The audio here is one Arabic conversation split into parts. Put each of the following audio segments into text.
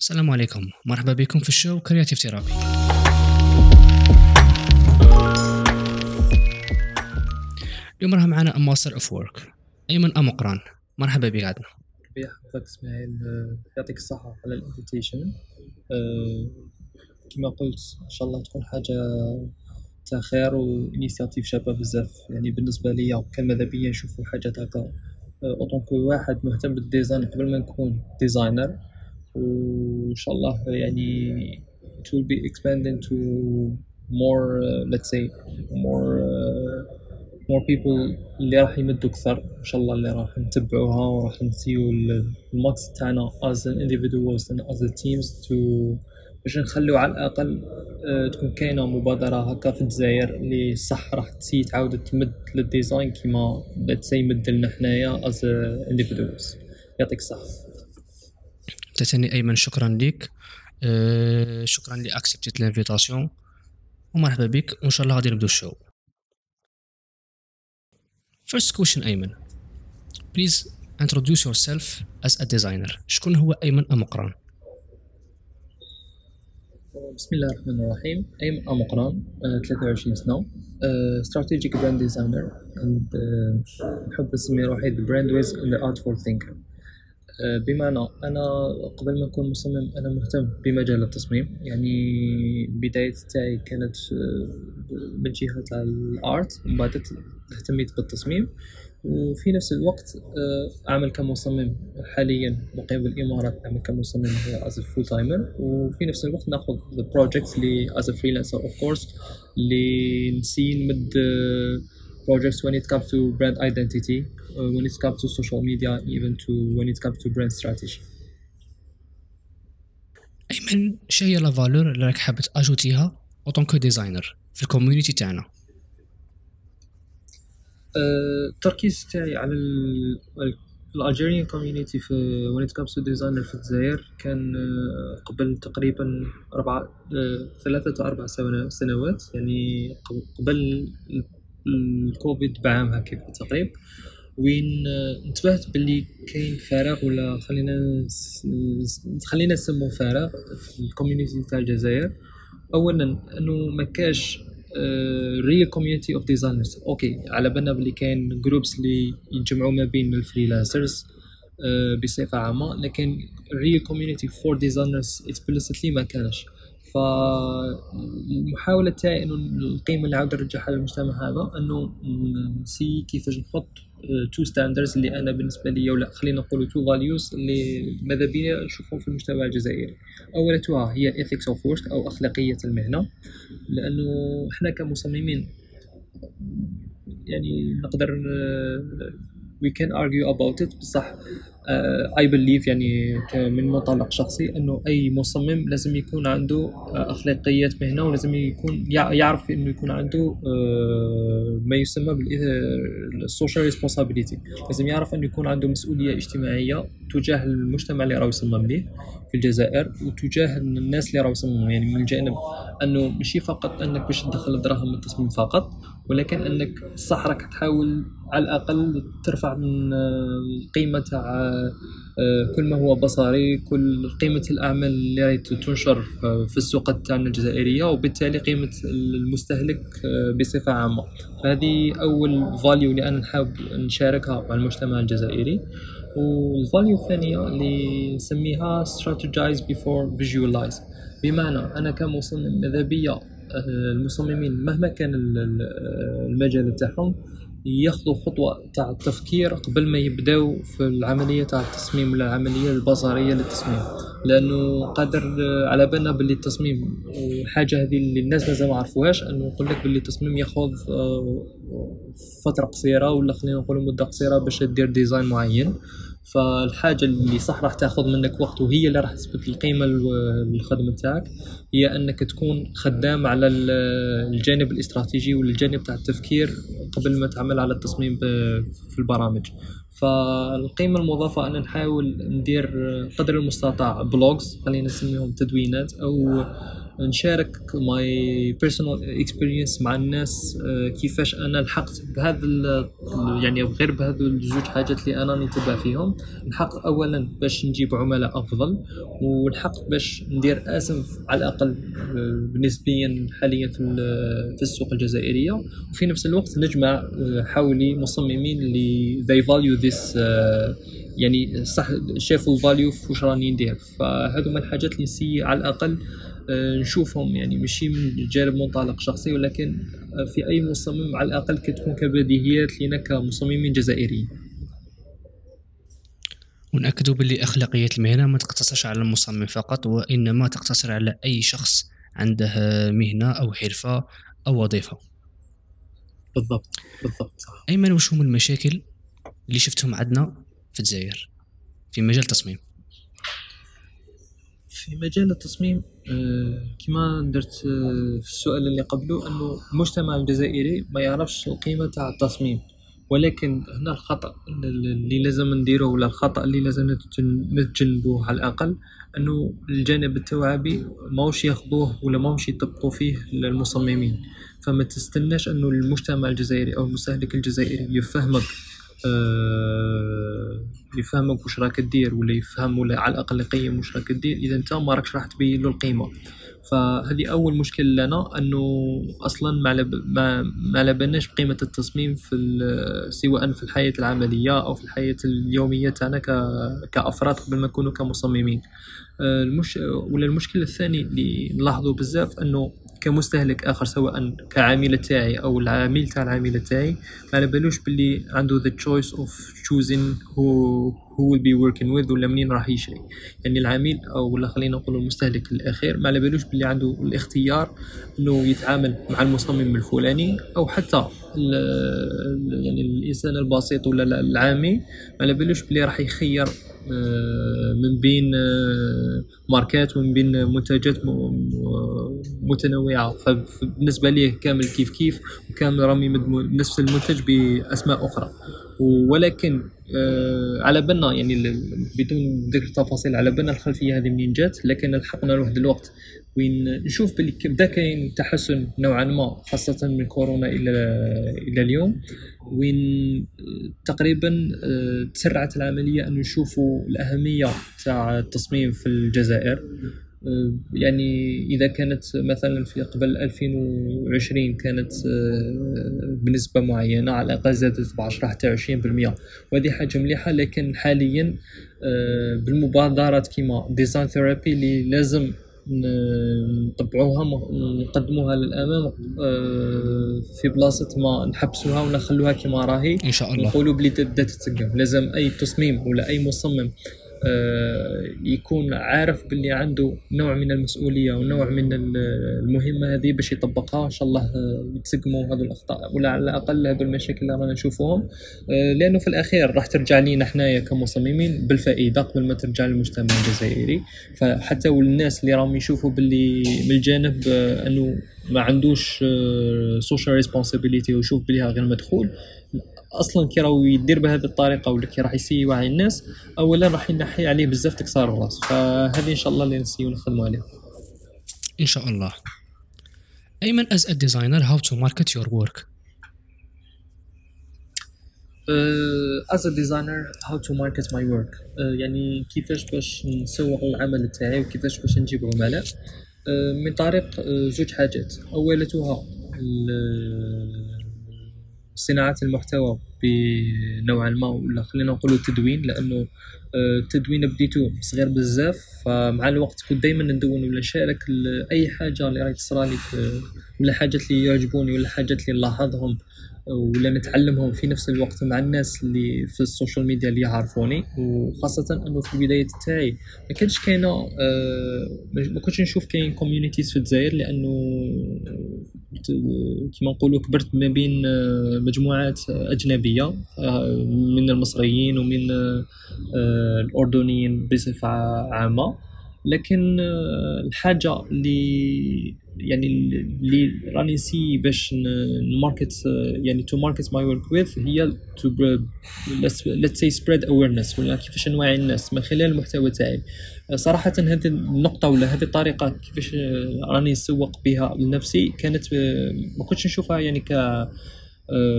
السلام عليكم. مرحبا بكم في ال show Creative Therapy اليوم راه معنا master of work أيمن أمقران. مرحبا بك عندنا يحفظك إسماعيل آه، يعطيك الصحة على ال invitation آه، كما قلت إن شاء الله تكون حاجة تاع خير و initiative شابة بزاف. يعني بالنسبة ليا بيا نشوفو حاجة هكا en tant que واحد مهتم بال design قبل ما نكون designer وإن شاء الله يعني it will be expanded to more uh, let's say more uh, more people اللي راح يمدوا أكثر. إن شاء الله اللي راح نتبعوها وراح نسيو ال max تاعنا as an individuals and as a teams to باش نخليو على الأقل uh, تكون كاينة مبادرة هكا في الجزائر اللي صح راح تسي تعاود تمد لل design كيما let's say يمد لنا حنايا as individuals. يعطيك الصحة. تتني أيمن شكرا لك أه شكرا لي accepté ت l'invitation ومرحبا بك. وإن شاء الله غادي نبدو ال show. First question أيمن. Please introduce yourself as a designer. شكون هو أيمن أمقران؟ بسم الله الرحمن الرحيم. أيمن أمقران 23 سنة. strategic brand designer. And نحب نسمي روحي the brand with the art for thinker بمعنى أنا قبل ما نكون مصمم أنا مهتم بمجال التصميم. يعني بداية تاعي كانت من جهة تاع ال art بعد اهتميت بالتصميم. وفي نفس الوقت أعمل كمصمم حاليا مقيم بالإمارات أعمل كمصمم as full timer وفي نفس الوقت نأخذ projects لي as freelancer of course اللي نسي نمد when it comes to brand identity. uh, when it comes to social media even to when it comes to brand strategy. أيمن شنو هي la valeur اللي راك حاب تاجوتيها اوطونكو ديزاينر في ال community تاعنا؟ التركيز تاعي على ال Algerian community في وين as a designer في الجزائر كان قبل تقريبا أربعة ثلاثة أو أربع سنوات يعني قبل الكوفيد بعام هكا تقريبا. وين انتبهت باللي كاين فراغ ولا خلينا خلينا نسمو فراغ في ال community تاع الجزائر. اولا أنه ما كاش real community of designers okay على بالنا بلي كاين groups اللي يجمعوا ما بين ال freelancers uh, بصفة عامة لكن real community for designers explicitly ما كانش. فالمحاولة تاعي إنه القيمة اللي عاود نرجعها للمجتمع هذا إنه نسي كيفاش نحط two standards اللي أنا بالنسبة لي ولا خلينا نقولوا two values اللي ماذا بيا نشوفهم في المجتمع الجزائري. أولا توها هي ال ethics of work أو أخلاقية المهنة لأنه إحنا كمصممين يعني نقدر we can argue about it. بصح I uh, believe يعني من منطلق شخصي إنه أي مصمم لازم يكون عنده أخلاقيات مهنة ولازم يكون يعرف إنه يكون عنده uh, ما يسمى بال social responsibility لازم يعرف إنه يكون عنده مسؤولية اجتماعية تجاه المجتمع اللي راه يصمم به في الجزائر وتجاه الناس اللي راهو يصمموا. يعني من جانب إنه ماشي فقط إنك باش تدخل الدراهم من التصميم فقط ولكن أنك صح راك تحاول على الأقل ترفع من القيمة تاع كل ما هو بصري كل قيمة الأعمال اللي راهي تنشر في السوق تاعنا الجزائرية وبالتالي قيمة المستهلك بصفة عامة. فهذه أول value اللي أنا نحاول نشاركها مع المجتمع الجزائري. والفاليو الثانية اللي نسميها strategize before visualize. بمعنى أنا كمصمم ماذا بيا؟ المصممين مهما كان المجال تاعهم ياخذوا خطوة تاع التفكير قبل ما يبداو في العملية تاع التصميم ولا العملية البصرية للتصميم. لأنه قادر على بالنا باللي التصميم الحاجة هذه اللي الناس مازال ما عرفوهاش أنه يقول لك باللي التصميم ياخذ فترة قصيرة ولا خلينا نقولوا مدة قصيرة باش دير design معين. فالحاجة اللي صح راح تاخذ منك وقت وهي اللي راح تثبت القيمة للخدمه تاعك هي أنك تكون خدام على الجانب الاستراتيجي والجانب تاع التفكير قبل ما تعمل على التصميم في البرامج. فالقيمة المضافة أن نحاول ندير قدر المستطاع blogs خلينا نسميهم تدوينات أو نشارك my personal experience مع الناس آه، كيفاش أنا لحقت بهذا يعني غير بهذو الجوج حاجات اللي أنا نتبع فيهم. نحقق اولا باش نجيب عملاء أفضل ونحقق باش ندير اسم على الأقل آه، نسبيا حاليا في في السوق الجزائرية. وفي نفس الوقت نجمع آه، حولي مصممين اللي they value this يعني صح شافوا الفاليو في واش راني ندير. فهذو من الحاجات اللي نسي على الأقل آه، نشوفهم. يعني ماشي من جانب منطلق شخصي ولكن آه، في أي مصمم على الأقل كتكون كبديهيات لينا كمصممين جزائريين. ونأكدوا باللي أخلاقية المهنة ما تقتصرش على المصمم فقط وإنما تقتصر على أي شخص عنده مهنة أو حرفة أو وظيفة. بالضبط بالضبط صح. أيمن وش هم المشاكل اللي شفتهم عندنا؟ في الجزائر في مجال التصميم. في مجال التصميم آه، كما درت آه، في السؤال اللي قبله أنه المجتمع الجزائري ما يعرفش القيمة تاع التصميم ولكن هنا الخطأ اللي لازم نديره ولا الخطأ اللي لازم نتجن- نتجنبوه على الأقل أنه الجانب التوعبي ماوش ياخذوه ولا ماوش يطبقوا فيه المصممين فما تستناش أنه المجتمع الجزائري أو المستهلك الجزائري يفهمك آه، يفهمك واش راك دير ولا يفهم ولا على الأقل يقيم واش راك دير إذا أنت ما راكش راح تبين له القيمة. فهذه أول مشكل لنا أنه أصلا ما ما بالناش بقيمة التصميم في سواء في الحياة العملية أو في الحياة اليومية تاعنا كأفراد قبل ما نكونوا كمصممين. آه، المش... ولا المشكل الثاني اللي نلاحظه بزاف أنه كمستهلك آخر سواء كعميل تاعي أو العميل تاع العميل تاعي. ما على بالوش باللي عنده the choice of choosing who who will be working with ولا منين راح يشري يعني العميل أو ولا خلينا نقول المستهلك الأخير ما على بالوش باللي عنده الاختيار إنه يتعامل مع المصمم الفلاني أو حتى يعني الإنسان البسيط ولا العامي ما على بالوش باللي راح يخير آه، من بين آه، ماركات ومن بين منتجات متنوعة. فبالنسبه ليه كامل كيف كيف وكامل رامي نفس المنتج بأسماء أخرى. ولكن على بالنا يعني بدون ذكر تفاصيل على بالنا الخلفية هذه منين جات لكن لحقنا لواحد الوقت وين نشوف باللي بدا كاين تحسن نوعا ما خاصة من كورونا إلى إلى اليوم وين تقريبا آه، تسرعت العملية أن نشوفوا الأهمية تاع التصميم في الجزائر. آه، يعني إذا كانت مثلا في قبل 2020 كانت آه، بنسبة معينة على الأقل زادت ب 10 حتى 20% وهذه حاجة مليحة لكن حاليا آه، بالمبادرات كيما design therapy اللي لازم نطبعوها نقدموها للأمام آه، في بلاصة ما نحبسوها ونخلوها كما راهي. إن شاء الله. نقولوا بلي تتسقم لازم أي تصميم ولا أي مصمم آه، يكون عارف باللي عنده نوع من المسؤولية ونوع من ال- المهمة هذه باش يطبقها. إن شاء الله آه، يتسقموا هذو الأخطاء ولا على الأقل هذو المشاكل اللي رانا نشوفوهم. آه، لأنه في الأخير راح ترجع لينا حنايا كمصممين بالفائدة قبل ما ترجع للمجتمع الجزائري. فحتى والناس اللي راهم يشوفوا باللي من الجانب آه، أنه ما عندوش social responsibility ويشوف بليها غير مدخول أصلا كي راهو يدير بهذه الطريقة ولا كي راح يسي يوعي الناس اولا راح ينحي عليه بزاف تكسار الراس. فهذه إن شاء الله اللي نسيو نخدموا عليها. إن شاء الله. a designer how to market your work uh, as a designer how to market my work. uh, يعني كيفاش باش نسوق العمل تاعي وكيفاش باش نجيب عملاء uh, من طريق uh, زوج حاجات. اولتها صناعة المحتوى بنوعا ما ولا خلينا نقولوا التدوين لأنه آه، التدوين بديتو صغير بزاف فمع الوقت كنت دائما ندون ولا نشارك أي حاجة اللي راهي تصرالي ولا حاجات اللي يعجبوني ولا حاجات اللي نلاحظهم. ولا نتعلمهم في نفس الوقت مع الناس اللي في ال social media اللي يعرفوني وخاصة إنه في البداية تاعي. ما كانش كاينة آه، ما كنتش نشوف كاين communities في الجزائر لأنه كيما نقولوا كبرت ما بين آه، مجموعات أجنبية آه، من المصريين ومن الأردنيين بصفة عامة. لكن آه، الحاجة اللي يعني اللي راني نسي باش ن market يعني to market my work which is هي to let's say spread awareness ولا كيفاش نوعي الناس من خلال المحتوى تاعي. صراحة هذه النقطة ولا هذه الطريقة كيفاش راني نسوق بها لنفسي كانت ما كنتش نشوفها يعني ك آه،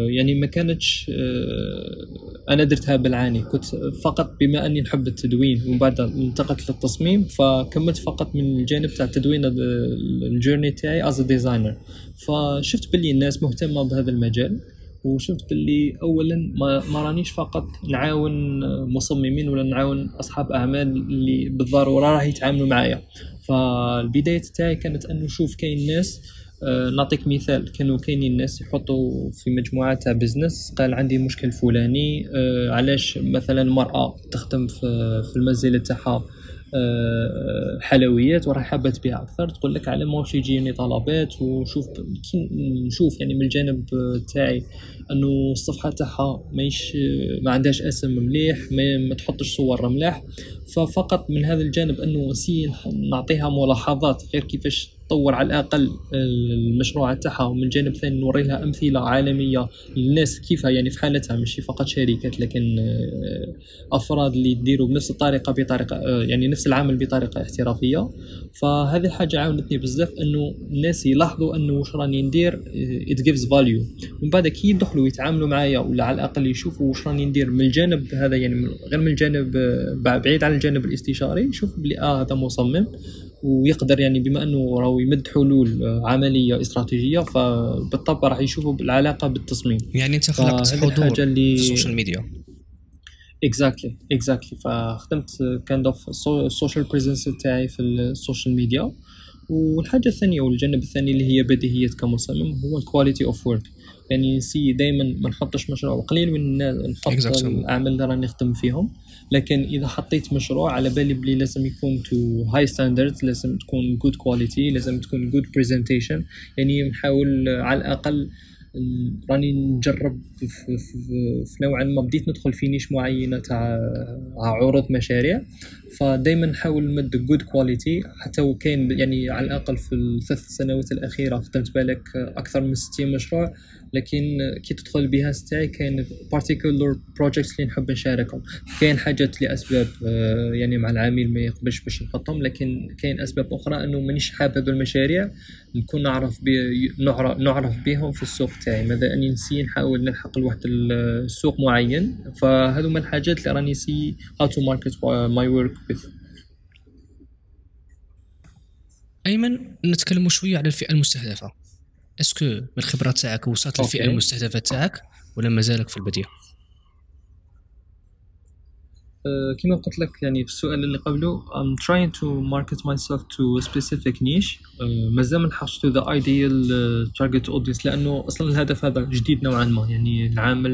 يعني ما كانتش آه، أنا درتها بالعاني. كنت فقط بما أني نحب التدوين ومن بعد انتقلت للتصميم فكملت فقط من الجانب تاع التدوين ال journey تاعي as designer فشفت باللي الناس مهتمة بهذا المجال وشفت باللي اولا ما, ما رانيش فقط نعاون مصممين ولا نعاون أصحاب أعمال اللي بالضرورة راح يتعاملوا معايا. فالبداية تاعي كانت انه نشوف كاين ناس آه، نعطيك مثال. كانوا كاينين الناس يحطوا في مجموعه تاع business قال عندي مشكل فلاني آه، علاش مثلا المراه تخدم في المنزل تاعها آه، حلويات وراح حابة تبيع أكثر تقول لك على ما يجيني طلبات وشوف نشوف يعني من الجانب تاعي أنه الصفحة تاعها ماهيش ما عندهاش اسم مليح ما, تحطش صور ملاح. ففقط من هذا الجانب أنه نسي نعطيها ملاحظات غير كيفاش تطور على الأقل المشروع تاعها ومن الجانب الثاني نوري لها أمثلة عالمية للناس كيفها يعني في حالتها ماشي فقط شركات لكن آه، أفراد اللي يديروا بنفس الطريقة بطريقة آه، يعني نفس العمل بطريقة احترافية. فهذه الحاجة عاونتني بزاف إنه الناس يلاحظوا إنه واش راني ندير it gives value ومن بعد كي يدخلوا يتعاملوا معايا ولا على الأقل يشوفوا واش راني ندير من الجانب هذا يعني غير من الجانب آه، بعيد عن الجانب الاستشاري يشوف بلي آه هذا مصمم. ويقدر يعني بما أنه راهو يمد حلول عملية استراتيجية فبالطبع راح يشوفوا بالعلاقه بالتصميم. يعني أنت خلقت حضور اللي في ال social media. exactly exactly فخدمت kind of ال social presence تاعي في ال social media والحاجة الثانية والجانب الثاني اللي هي بديهيه كمصمم هو ال quality of work يعني نسي دائما ما نحطش مشروع قليل من نحط exactly. الاعمال اللي راني نخدم فيهم. لكن إذا حطيت مشروع على بالي بلي لازم يكون to high standards لازم تكون good quality لازم تكون good presentation يعني نحاول على الأقل راني نجرب في, في, في نوعا ما بديت ندخل في niche معينة تاع عروض مشاريع. فدائما نحاول نمد good quality حتى وكاين يعني على الأقل في الثلاث سنوات الأخيرة خدمت بالك أكثر من 60 مشروع لكن كي تدخل بها تاعي كاين particular projects اللي نحب نشاركهم. كاين حاجات لاسباب آه، يعني مع العميل ما يقبلش باش نحطهم لكن كاين أسباب أخرى أنه مانيش حابب المشاريع نكون نعرف بي نعرف بهم في السوق تاعي. ماذا أني نسي نحاول نلحق لواحد السوق معين فهذو من الحاجات اللي راني how to market my work. with أيمن نتكلموا شوية على الفئة المستهدفة. أسكو من الخبرات تاعك وصلت للفئة المستهدفة تاعك ولا مازالك في البدايه كما قلت لك يعني في السؤال اللي قبله I'm trying to market myself to a specific niche. uh, مازال ما لحقتش to the ideal uh, target audience لأنه أصلا الهدف هذا جديد نوعا ما. يعني العام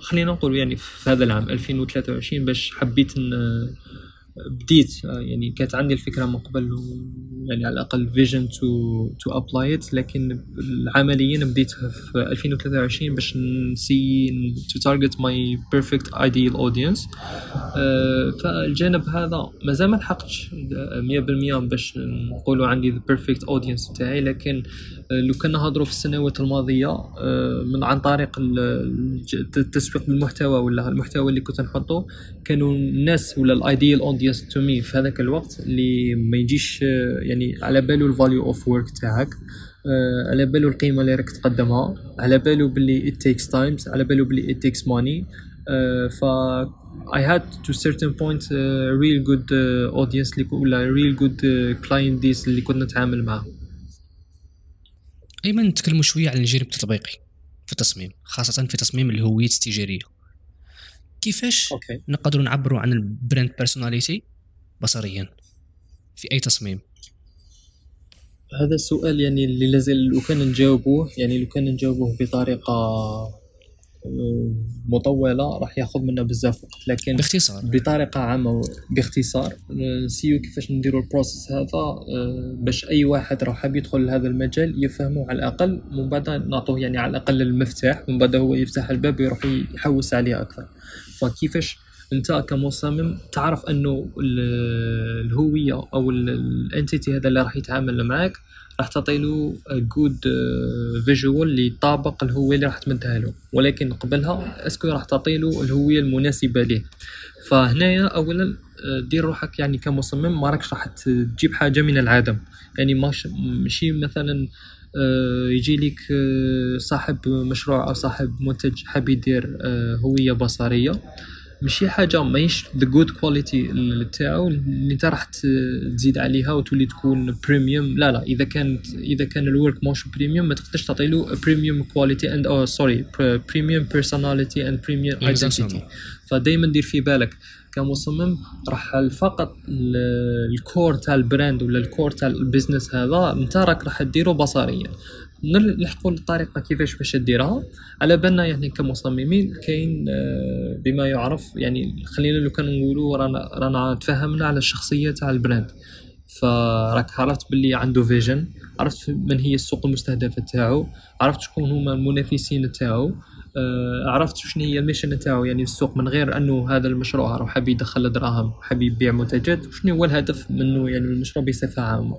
خلينا نقول يعني في هذا العام 2023 باش حبيت بديت يعني كانت عندي الفكرة من قبل يعني على الأقل vision to to apply it لكن عمليا بديت في 2023 باش نسي to target my perfect ideal audience فالجانب هذا مازال ما لحقتش 100% باش نقولوا عندي the perfect audience تاعي لكن لو كان نهضروا في السنوات الماضية آه، من عن طريق التسويق بالمحتوى ولا المحتوى اللي كنت نحطه كانوا الناس ولا ال ideal audience to me في هذاك الوقت اللي ما يجيش آه، يعني على باله ال value of work تاعك آه، على باله القيمة اللي راك تقدمها على باله باللي it takes times على باله باللي it takes money ف I had to certain point uh, real good uh, audience ولا real good uh, client اللي كنا نتعامل معاهم ايمن نتكلموا شوية عن الجانب التطبيقي في التصميم خاصة في تصميم الهويات التجارية كيفاش okay. نقدروا نعبروا عن ال brand personality بصريا في أي تصميم هذا السؤال يعني اللي لازال لو كان نجاوبوه يعني لو كان نجاوبوه بطريقة مطوله راح ياخذ منا بزاف وقت. لكن باختصار. بطريقة عامة باختصار نسيو كيفاش نديروا ال process هذا آه، باش أي واحد راح حاب يدخل لهذا المجال يفهمه على الأقل من بعد نعطوه يعني على الأقل المفتاح من بعد هو يفتح الباب ويروح يحوس عليه أكثر. فكيفاش أنت كمصمم تعرف أنه الهوية أو ال entity هذا اللي راح يتعامل معك راح تعطي له good visual اللي يطابق الهوية اللي راح تمدها له. ولكن قبلها est-ce que راح تعطي له الهوية المناسبة ليه. فهنايا اولا آه، دير روحك يعني كمصمم ما راكش راح تجيب حاجة من العدم. يعني ماشي مثلا آه، يجي لك صاحب مشروع أو صاحب منتج حاب يدير هوية بصرية. ماشي حاجة ماهيش the good quality تاعو اللي انت راح تزيد عليها وتولي تكون premium لا لا إذا كانت إذا كان ال work موش premium ما تقدرش تعطي له premium quality and أو sorry premium personality and premium identity فدائما دير في بالك. كمصمم راح فقط الكور تاع البراند ولا الكور تاع البيزنس هذا انت راك راح ديرو بصريا. نلحقوا الطريقة كيفاش باش ديرها على بالنا يعني كمصممين كاين آه، بما يعرف يعني خلينا لو كان نقولوا رانا رانا تفهمنا على الشخصية تاع ال brand فراك عرفت باللي عنده vision عرفت من هي السوق المستهدفه تاعو عرفت شكون هما المنافسين تاعو آه، عرفت شنو هي ال mission تاعو يعني السوق من غير أنه هذا المشروع راح حاب يدخل دراهم حاب يبيع منتجات وشنو هو الهدف منه يعني المشروع بصفة عامة.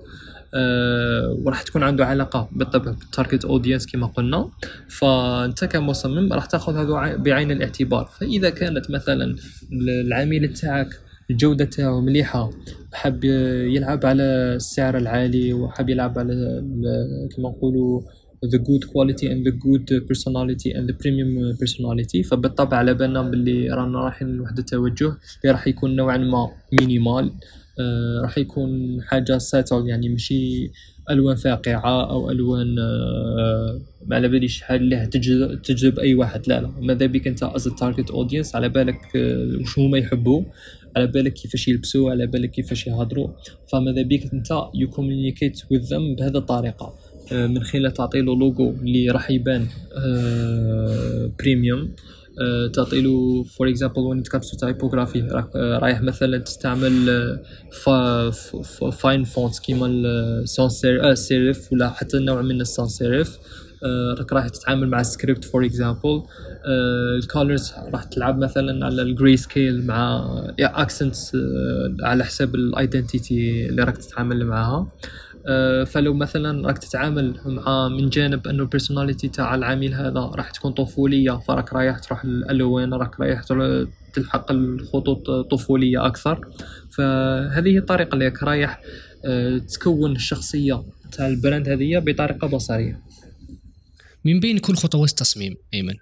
وراح تكون عنده علاقة بالطبع بال target audience كما قلنا. فأنت كمصمم راح تاخذ هذا بعين الاعتبار. فإذا كانت مثلا العميل تاعك الجودة تاعو مليحة حاب يلعب على السعر العالي وحاب يلعب على كما نقولوا the good quality and the good personality and the premium personality. فبالطبع على بالنا باللي رانا رايحين لواحد التوجه اللي راح يكون نوعا ما minimal آه راح يكون حاجة subtle يعني ماشي ألوان فاقعة أو ألوان آه ما على باليش شحال اللي تجذب, أي واحد. لا لا. ماذا بك أنت as target audience على بالك آه وش هما يحبوا على بالك كيفاش يلبسوا على بالك كيفاش يهضروا فماذا بك أنت؟ you communicate with بهذه الطريقة. آه، من خلال تعطي له لوجو اللي راح يبان premium آه، تعطي له for example when comes to typography رايح مثلا تستعمل fine font كيما ال sans serif ولا حتى نوع من ال sans serif راك راح تتعامل مع script for example ال colors راح تلعب مثلا على ال grey scale مع accents على حساب ال identity اللي راك تتعامل معها آه، فلو مثلا راك تتعامل مع من جانب أنه ال personality تاع العميل هذا راح تكون طفولية فراك رايح تروح للالوان راك رايح تلحق الخطوط طفولية أكثر. فهذه هي الطريقة اللي راك رايح آه، تكون الشخصية تاع ال brand هذه بطريقة بصرية. من بين كل خطوات التصميم إيمن.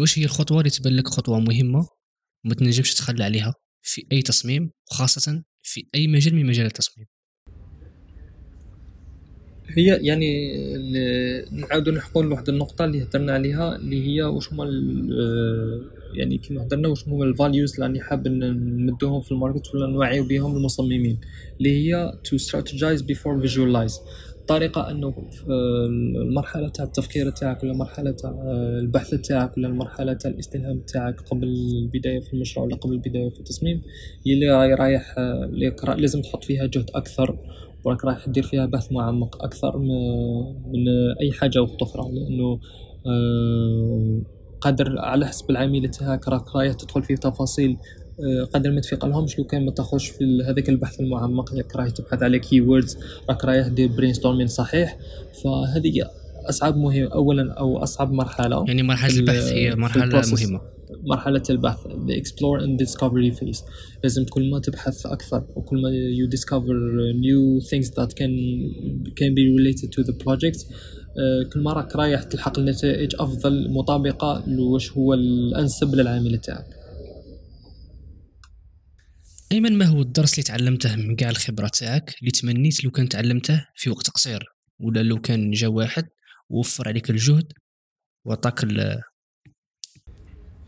واش هي الخطوة اللي تبان لك خطوة مهمة وما تنجمش تخلى عليها في أي تصميم وخاصة في أي مجال من مجال التصميم؟ هي يعني نعاودو نحكوا لواحد النقطة اللي هضرنا عليها اللي هي واش هما يعني كيما هضرنا واش هما ال values اللي راني حاب نمدوهم في ال market ولا نوعيو بهم المصممين اللي هي to strategize before visualize. الطريقة إنه في المرحلة تاع التفكير تاعك ولا المرحله تاع البحث تاعك ولا المرحلة تاع الاستلهام تاعك قبل البداية في المشروع ولا قبل البداية في التصميم هي اللي رايح لازم تحط فيها جهد أكثر وراك رايح دير فيها بحث معمق أكثر من أي حاجة أخرى لأنه آه، قادر على حسب العميل تاعك راك رايح تدخل في تفاصيل آه، قادر ما تفيق لهمش لو كان ما تخش في هذاك البحث المعمق راك رايح تبحث على keywords راك رايح دير brainstorming صحيح. فهذه أصعب مهم اولا أو أصعب مرحلة. يعني مرحلة البحث هي مرحلة مهمة. مرحلة البحث the explore and discovery phase. لازم كل ما تبحث أكثر وكل ما you discover new things that can can be related to the project uh, كل ما راك رايح تلحق النتائج أفضل مطابقة لوش هو الأنسب للعميل تاعك. أيمن ما هو الدرس اللي تعلمته من كاع الخبرة تاعك اللي تمنيت لو كان تعلمته في وقت قصير؟ ولا لو كان جا واحد ووفر عليك الجهد وعطاك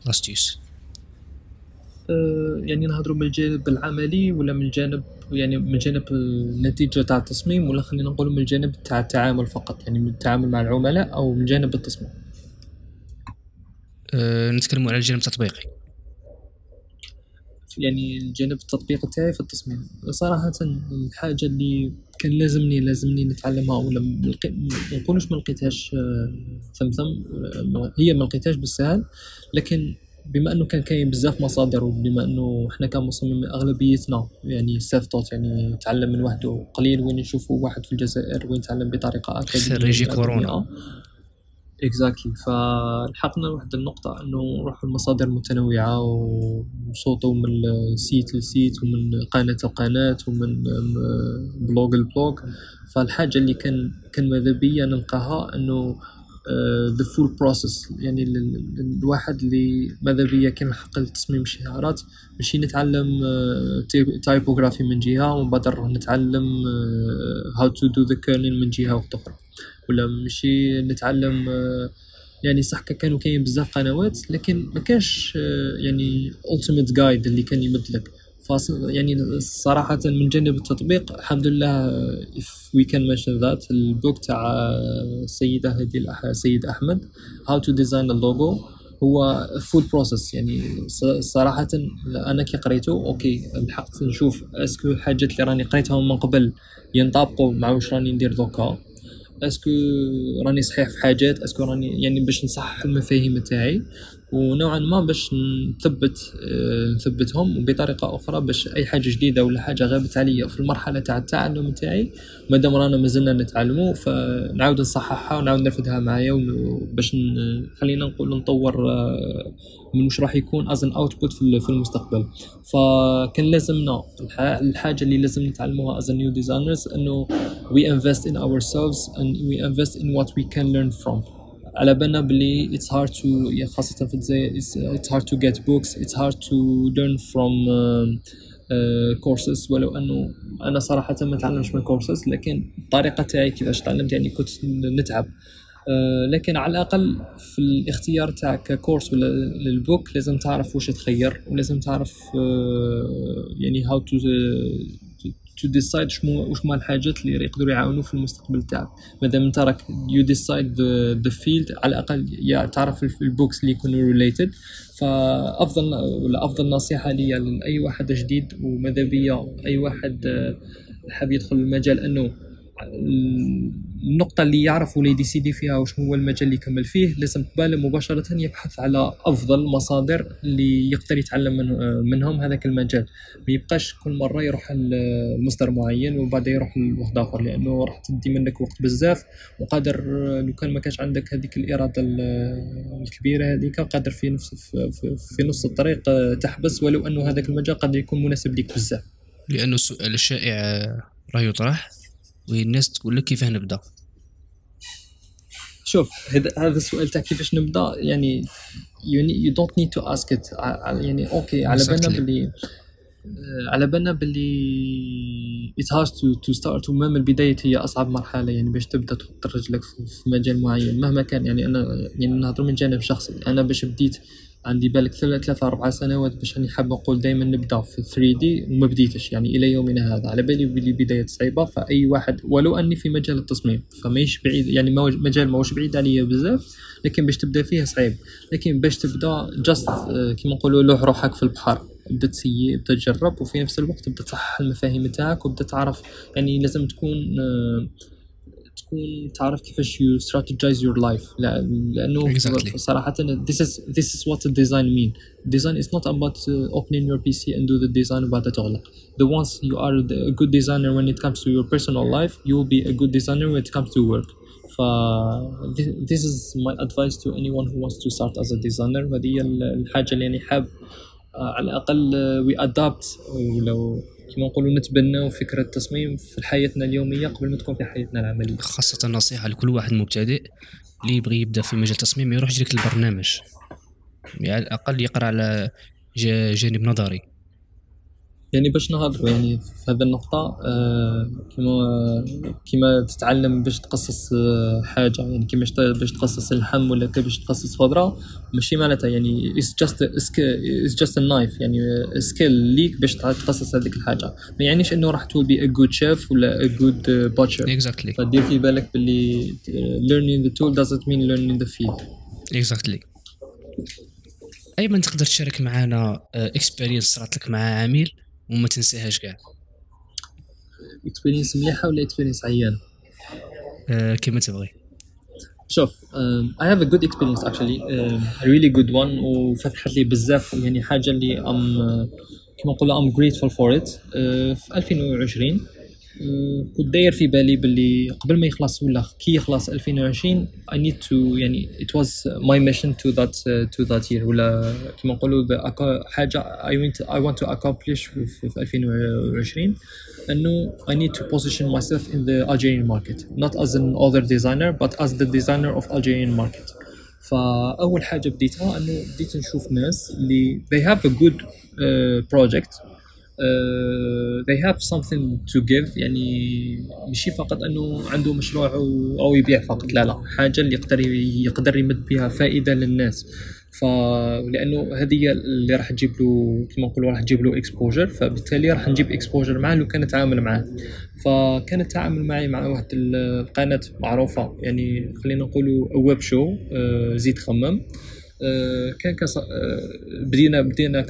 لاستيوس أه يعني نهضروا من الجانب العملي ولا من الجانب يعني من جانب النتيجة تاع التصميم ولا خلينا نقولوا من الجانب تاع التعامل فقط يعني من التعامل مع العملاء أو من جانب التصميم؟ أه نتكلموا على الجانب التطبيقي. يعني الجانب التطبيقي تاعي في التصميم. صراحة الحاجة اللي كان لازمني لازمني نتعلمها ولا ما نقولوش ما لقيتهاش ثم ثم هي ما لقيتهاش بالسهل لكن بما أنه كان كاين بزاف مصادر وبما أنه حنا كمصممين أغلبيتنا يعني سيلف توت يعني تعلم من وحده قليل وين نشوفوا واحد في الجزائر وين تعلم بطريقة أكاديمية خريجي كورونا. exactly فلحقنا لواحد النقطة إنه نروحوا المصادر متنوعة ونسوطوا من site ل site ومن قناة لقناة ومن blog ل blog فالحاجة اللي كان كان ماذا بيا نلقاها إنه the full process يعني الواحد اللي ماذا بيا كان حق تصميم شعارات ماشي نتعلم typography من جهة ومن بعد نتعلم how to do the kerning من جهة أخرى. ولا ماشي نتعلم آه، يعني صح كانوا كاين بزاف قنوات لكن ما كانش آه، يعني ultimate guide اللي كان يمدلك. يعني صراحة من جانب التطبيق الحمد لله if we can mention that ال book تاع السيدة هذه السيد أحمد how to design a logo هو full process يعني صراحة أنا كي قريته okay لحقت نشوف est-ce que الحاجات اللي راني قريتهم من قبل ينطبقوا مع واش راني ندير دوكا. est-ce que راني صحيح في حاجات est-ce que راني يعني باش نصحح المفاهيم تاعي. ونوعا ما باش نثبت آه، نثبتهم وبطريقه أخرى باش أي حاجة جديدة ولا حاجة غابت عليا في المرحلة تاع التعلم تاعي. مادام رانا مازلنا نتعلموا فنعاود نصححها ونعاود نرفدها معايا باش خلينا نقول نطور آه، من واش راح يكون as an output في المستقبل. فكان لازمنا الحاجة اللي لازم نتعلموها از نيو ديزاينرز إنه وي انفست ان اور سيلفز اند وي انفست ان وات وي كان ليرن فروم على بالنا بلي اتس هارد تو خاصة في الجزائر اتس هارد تو جيت بوكس اتس هارد تو ليرن فروم كورسز ولو أنه أنا صراحة ما تعلمش من كورسز لكن الطريقة تاعي كيفاش تعلمت يعني كنت نتعب. آه، لكن على الأقل في الاختيار تاعك ككورس ولا للبوك لازم تعرف واش تخير ولازم تعرف آه، يعني هاو تو تو ديسايد شنو واش هما الحاجات اللي يقدروا يعاونوا في المستقبل تاعك مادام انت راك يو ديسايد ذا فيلد على الأقل يا تعرف البوكس اللي يكونوا ريليتد فأفضل ولا أفضل نصيحة ليا لأي واحد جديد وماذا بيا أي واحد آه، حاب يدخل المجال أنه النقطة اللي يعرف ولا يديسيدي فيها وش هو المجال اللي يكمل فيه لازم قبل مباشرة يبحث على أفضل مصادر اللي يقدر يتعلم من منهم هذاك المجال. ما يبقاش كل مرة يروح لمصدر معين وبعدين يروح لواحد آخر لأنه راح تدي منك وقت بزاف وقادر لو كان ما كانش عندك هذيك الإرادة الكبيرة هذيك قادر في نفس في, نص الطريق تحبس ولو أنه هذاك المجال قد يكون مناسب لك بزاف. لأنه السؤال الشائع راه يطرح. والناس تقول لك كيفاه نبدا شوف هذا السؤال تاع كيفاش نبدأ يعني يو دونت نيد تو اسك ات يعني أوكي على بالنا باللي على بالنا باللي ات هارد تو تو ستارت ومام البداية هي أصعب مرحلة يعني باش تبدأ تحط رجلك في مجال معين. مهما كان يعني أنا يعني نهضر من جانب شخصي. أنا باش بديت عندي بالك ثلاثة أربع سنوات باش راني حاب نقول دائما نبدأ في 3 دي وما بديتش. يعني إلى يومنا هذا. على بالي بلي بداية صعيبة فأي واحد ولو أني في مجال التصميم فماهيش بعيد. يعني مجال ماهوش بعيد عليا بزاف لكن باش تبدأ فيه صعيب. لكن باش تبدأ جاست آه، كيما نقولوا لوح روحك في البحر. بدا تسيي بدا تجرب وفي نفس الوقت بدا تصحح المفاهيم تاعك وبدا تعرف. يعني لازم تكون آه تكون تعرف كيفاش يو strategize your life لأنه exactly. صراحة this is this is what design mean design is not about uh, opening your PC and do the design وبعد تغلق the once you are a good designer when it comes to your personal life you will be a good designer when it comes to work ف this is my advice to anyone who wants to start as a designer وهذه الحاجة اللي أنا حاب على الاقل we adapt ولو كما نقولوا نتبناو فكرة التصميم في حياتنا اليومية قبل ما تكون في حياتنا العملية. خاصة نصيحة لكل واحد مبتدئ اللي يبغي يبدأ في مجال التصميم يروح يجريك البرنامج. يعني على الأقل يقرأ على جانب نظري. يعني باش نهضروا يعني في هذه النقطة آه كما كما تتعلم باش تقصص آه حاجة يعني كيما باش تقصص اللحم ولا باش تقصص خضرة ماشي معناتها يعني it's just it's just a knife يعني سكيل ليك باش تقصص هذيك الحاجة. ما يعنيش إنه راح تول بي a good chef ولا a good butcher. Exactly. فدير في بالك باللي learning the tool doesn't mean learning the field exactly. أيمن تقدر تشارك معنا اكسبيرينس صارت لك مع عميل؟ وما تنساهاش كاع. اكسبيرينس مليحة ولا اكسبيرينس عيان؟ أه كما تبغي. شوف a good experience actually. um, a really good one وفتحت لي بزاف يعني حاجة اللي ام كما نقولوا ام for it. uh, في 2020 كنت داير في بالي باللي قبل ما يخلص ولا كي يخلص 2020 I need to يعني it was my mission to that uh, to that year ولا كما نقولوا حاجة I want I want to accomplish في, في 2020 انه I need to position myself in the Algerian market not as an other designer but as the designer of Algerian market فاول حاجة بديتها انه بديت نشوف ناس اللي they have a good uh, project uh, they have something to give يعني ماشي فقط إنه عنده مشروع أو يبيع فقط لا لا حاجة اللي يقدر يقدر يمد بها فائدة للناس. ف لأنه هذه اللي راح تجيب له كما نقولوا راح تجيب له اكسبوجر فبالتالي راح نجيب اكسبوجر معاه لو كان نتعامل معاه. فكان التعامل معي مع واحد القناه معروفة يعني خلينا نقولوا ويب شو زيد خمم آه، كان كص... آه، بدينا بدينا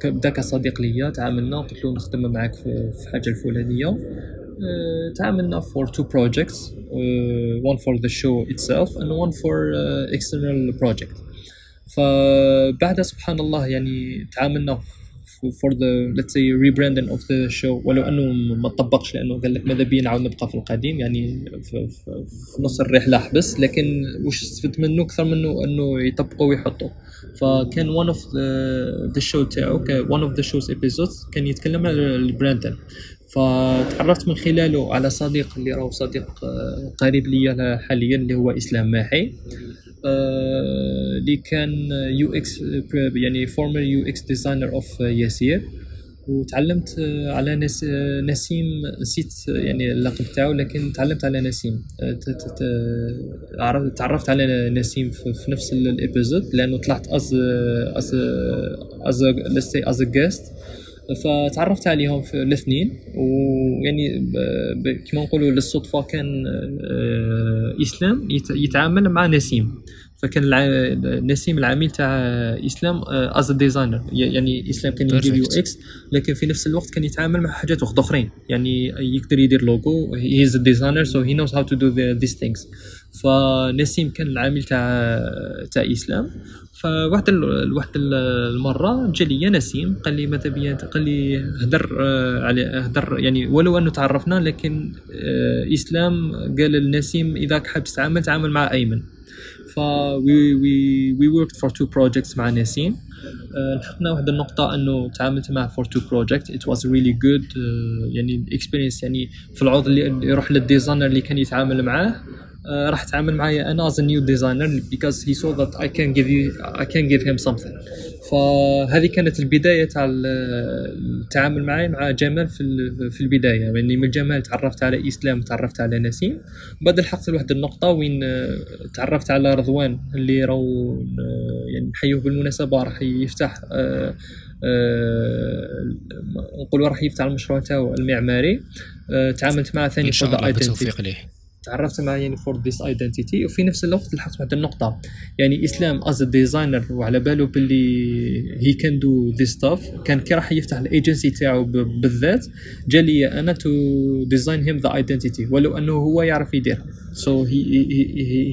ك بدأ كصديق ليا تعاملنا قلت له نخدم معاك في الحاجة الفلانية. آه، تعاملنا for two projects uh, one for the show itself and one for uh, external project. فبعد سبحان الله يعني تعاملنا for the let's say rebranding of the show ولو أنه ما طبقش لأنه قال لك ماذا بيا نعاود نبقى في القديم يعني في, في, في نص الرحلة حبس لكن واش استفدت منه أكثر منه أنه يطبقوا ويحطوا. فكان of the, the show تاعو one of the show's episodes كان يتكلم على البراندن فتعرفت من خلاله على صديق اللي راهو صديق آه، قريب ليا حاليا اللي هو إسلام ماحي. اللي كان يو إكس يعني فورمر يو إكس ديزاينر اوف ياسير وتعلمت على نس نسيم نسيت يعني اللقب تاعو لكن تعلمت على نسيم. تعرفت على نسيم في نفس الابيزود لأنه طلعت از از از از جيست فتعرفت عليهم في الاثنين ويعني كما نقولوا للصدفة كان آه، إسلام يتعامل مع نسيم. فكان نسيم العميل تاع إسلام از ديزاينر يعني إسلام كان يدير يو إكس لكن في نفس الوقت كان يتعامل مع حاجات أخرين. يعني يقدر يدير لوجو هي از ديزاينر سو هي نوز هاو تو دو ذيس ثينكس فنسيم كان العامل تاع تاع إسلام. فواحد. واحد المرة جا لي نسيم قال لي ماذا بيا قال لي هدر آه، على هدر يعني ولو أنه تعرفنا لكن آه، إسلام قال لنسيم إذا حاب تتعامل تعامل مع أيمن. ف وي وي وي وركت فور تو بروجيكتس مع نسيم. آه، لحقنا واحد النقطة أنه تعاملت معه فور تو بروجيكت ات واز ريلي جود يعني الاكسبيرينس يعني في العوض اللي يروح للديزاينر اللي كان يتعامل معاه. راح تعامل معايا أنا a new designer because he saw that I can give you I can give him something. فهذه كانت البداية تاع التعامل معي مع جمال في في البداية. يعني من جمال تعرفت على إسلام تعرفت على نسيم. بعد لحقت لواحد النقطة وين تعرفت على رضوان اللي راهو يعني نحيوه بالمناسبة راح يفتح أه أه نقولوا راح يفتح المشروع تاعو المعماري. أه تعاملت معه ثاني إن شاء الله بالتوفيق ليه. تعرفت معاه يعني فور ذيس ايدنتيتي وفي نفس الوقت لحقت واحد النقطة. يعني إسلام از ديزاينر وعلى باله باللي هي كان دو ذيس ستاف كان كي راح يفتح الايجنسي تاعو بالذات جا لي أنا تو ديزاين هيم ذا ايدنتيتي ولو أنه هو يعرف يدير. سو هي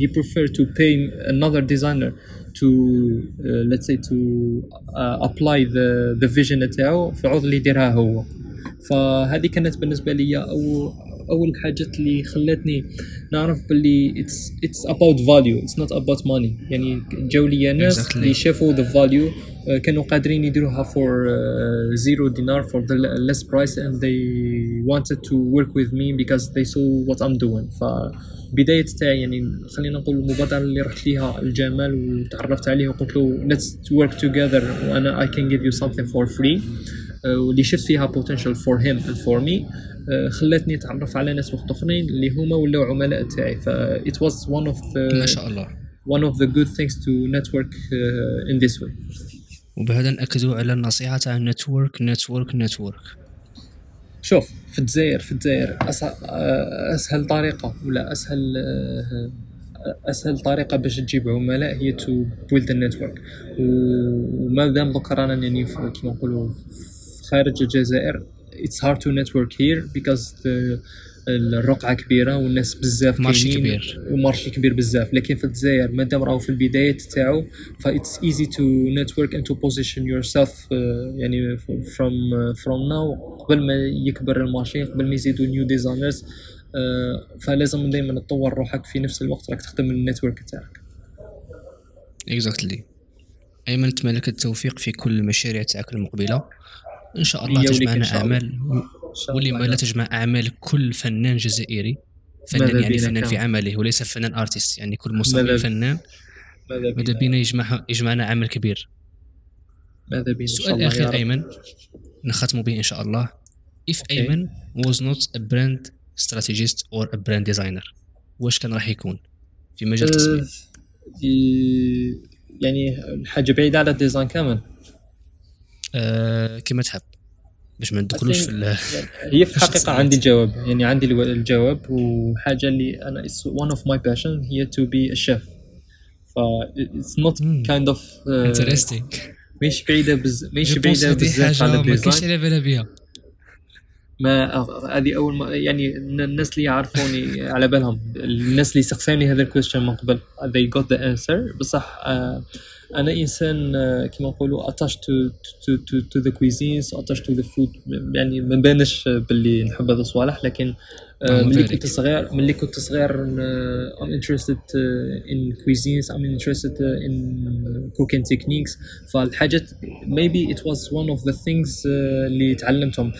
هي بريفير تو باي انذر ديزاينر to uh, let's say to uh, apply the the vision تاعو في عوض اللي يديرها هو. فهذه كانت بالنسبة لي أو أول الحاجات اللي خلاتني نعرف باللي اتس اتس اباوت فاليو اتس نوت اباوت ماني يعني جاو لي ناس exactly. اللي شافوا ذا فاليو كانوا قادرين يديروها for zero دينار for the least price and they wanted to work with me because they saw what I'm doing. ف بداية تاعي يعني خلينا نقول المبادرة اللي رحت ليها الجمال وتعرفت عليه وقلت له let's work together وأنا I can give you something for free. واللي شفت فيها for him and for me آه، خلاتني اتعرف على ناس وقت اخرين اللي هما ولاو عملاء تاعي. ف it was one of the ما شاء الله. one of the good things to network uh, in this way. وبهذا ناكدوا على النصيحة تاع نتورك نتورك نتورك شوف في الجزائر في الجزائر آه، أسهل طريقة ولا أسهل أسهل طريقة باش تجيب عملاء هي to build ال network وما دام دوك رانا يعني كيما نقولوا خارج الجزائر. It's hard to network here because the الرقعة كبيرة والناس بزاف marché كبير. و marché كبير بزاف. لكن في الجزائر مادام راهو في البدايات تاعو ف it's easy to network and to position yourself uh, يعني from uh, from now قبل ما يكبر ال marché قبل ما يزيدوا new designers فلازم دائما تطور روحك في نفس الوقت راك تخدم ال network تاعك. exactly أيمن نتمنى لك التوفيق في كل المشاريع تاعك المقبلة. إن شاء الله تجمعنا أعمال واللي ما لا تجمع أعمال كل فنان جزائري فنان يعني فنان. في عمله وليس فنان ارتست يعني كل مصمم فنان. ماذا بينا؟ يجمع يجمعنا عمل كبير. ماذا بينا؟ السؤال الاخير أيمن نختم به إن شاء الله. If okay. أيمن was not a brand strategist or a brand designer واش كان راح يكون في مجال التصميم أه يعني حاجة بعيدة على ال design كامل. أه كما تحب. باش ما ندخلوش في هي في الحقيقة عندي الجواب. يعني عندي الجواب وحاجة اللي أنا one of my passion هي be a chef. ف mm. kind of uh, interesting. مش بعيدة بز مش بعيدة بزاف على الديزاين ما كاينش على بالها بها ما هذه أول ما يعني الناس اللي يعرفوني على بالهم الناس اللي سقساني هذا ال question من قبل they got the answer. بصح uh, أنا إنسان كما نقولوا attached to to to to the cuisines attached to the food يعني ما بانش باللي نحب هذا الصوالح لكن ملي كنت صغير ملي كنت صغير I'm interested in cuisines I'm interested in cooking techniques فالحاجات maybe it was one of the things اللي تعلمتهم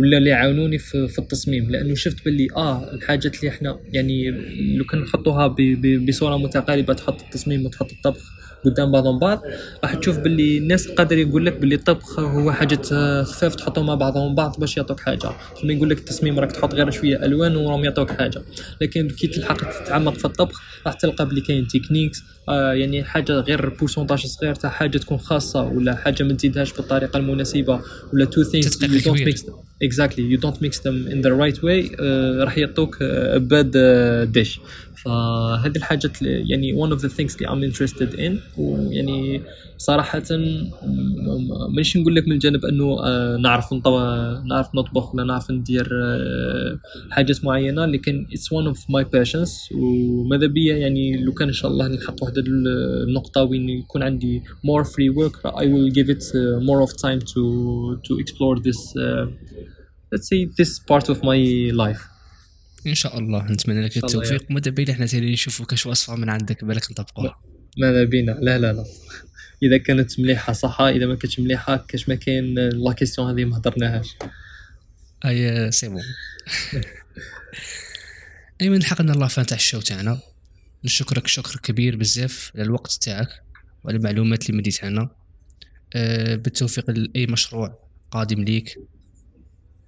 ولا اللي عاونوني في, في التصميم. لأنه شفت باللي آه الحاجات اللي إحنا يعني لو كان نحطوها بصورة متقاربة تحط التصميم وتحط الطبخ قدام بعضهم بعض راح تشوف باللي الناس قادر يقول لك باللي الطبخ هو حاجة خفاف تحطهم مع بعضهم بعض باش يعطوك حاجة. لما يقول لك التصميم راك تحط غير شوية ألوان وراهم يعطوك حاجة. لكن كي تلحق تتعمق في الطبخ راح تلقى باللي كاين techniques يعني حاجة غير pourcentage صغير تاع حاجة تكون خاصة ولا حاجة ما تزيدهاش بالطريقة المناسبة ولا two things you don't mix exactly you don't mix them in the right way راح يعطوك bad dish فهذه الحاجات يعني one of the things اللي I'm interested in. ويعني صراحة مانيش نقول لك من الجانب أنه آه، نعرف نعرف نطبخ ولا نعرف ندير آه، حاجات معينة لكن it's one of my passions. وماذا بيا يعني لو كان إن شاء الله نلحق واحد النقطة وين يكون عندي more free work I will give it uh, more of time to to explore this uh, let's say this part of my life. إن شاء الله نتمنى لك التوفيق. وماذا بينا إحنا ثاني نشوفوا كاش وصفة من عندك بالك نطبقوها ماذا بينا. لا لا لا. إذا كانت مليحة صح إذا ما كانتش مليحة كاش ما كاين la question هذه ما هضرناهاش. أي c'est bon. أيمن حقنا الله fin تاع ال show تاعنا. نشكرك شكر كبير بزاف على الوقت تاعك وعلى المعلومات اللي مديتها لنا أه بالتوفيق لأي مشروع قادم ليك.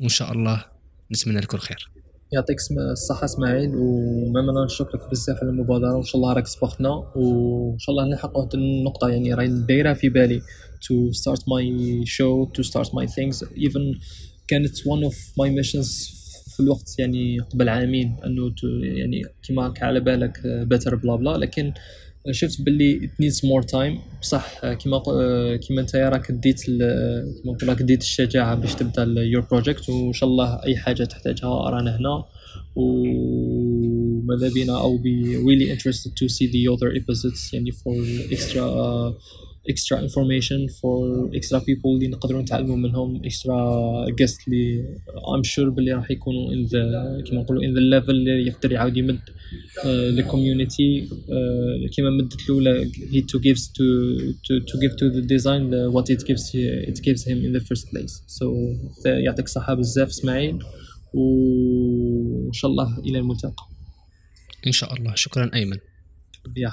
وإن شاء الله نتمنى لك الخير. يعطيك الصحة إسماعيل وماما نشكرك بزاف على المبادرة. وإن شاء الله راك سبقتنا وإن شاء الله نلحق واحد النقطة يعني راهي دايرة في بالي. To start my show to start my things even كانت one of my missions في الوقت يعني قبل عامين إنه يعني كيما على بالك better بلا بلا. لكن شفت باللي it needs more time. بصح كيما كيما أنت راك ديت كيما نقول راك ديت الشجاعة باش تبدأ your project. وإن شاء الله أي حاجة تحتاجها رانا هنا. وماذا بينا؟ أو be really interested to see the other episodes يعني for extra uh, extra information for extra people اللي نقدروا نتعلموا منهم extra guests اللي I'm sure باللي راح يكونوا in the كما نقولوا in the level اللي يقدر يعاود يمد uh, the community uh, كما مدت الاولى he to gives to to to give to the design the, what it gives it gives him in the first place so يعطيك الصحة بزاف اسماعيل وان شاء الله إلى الملتقى ان شاء الله شكرا ايمن يا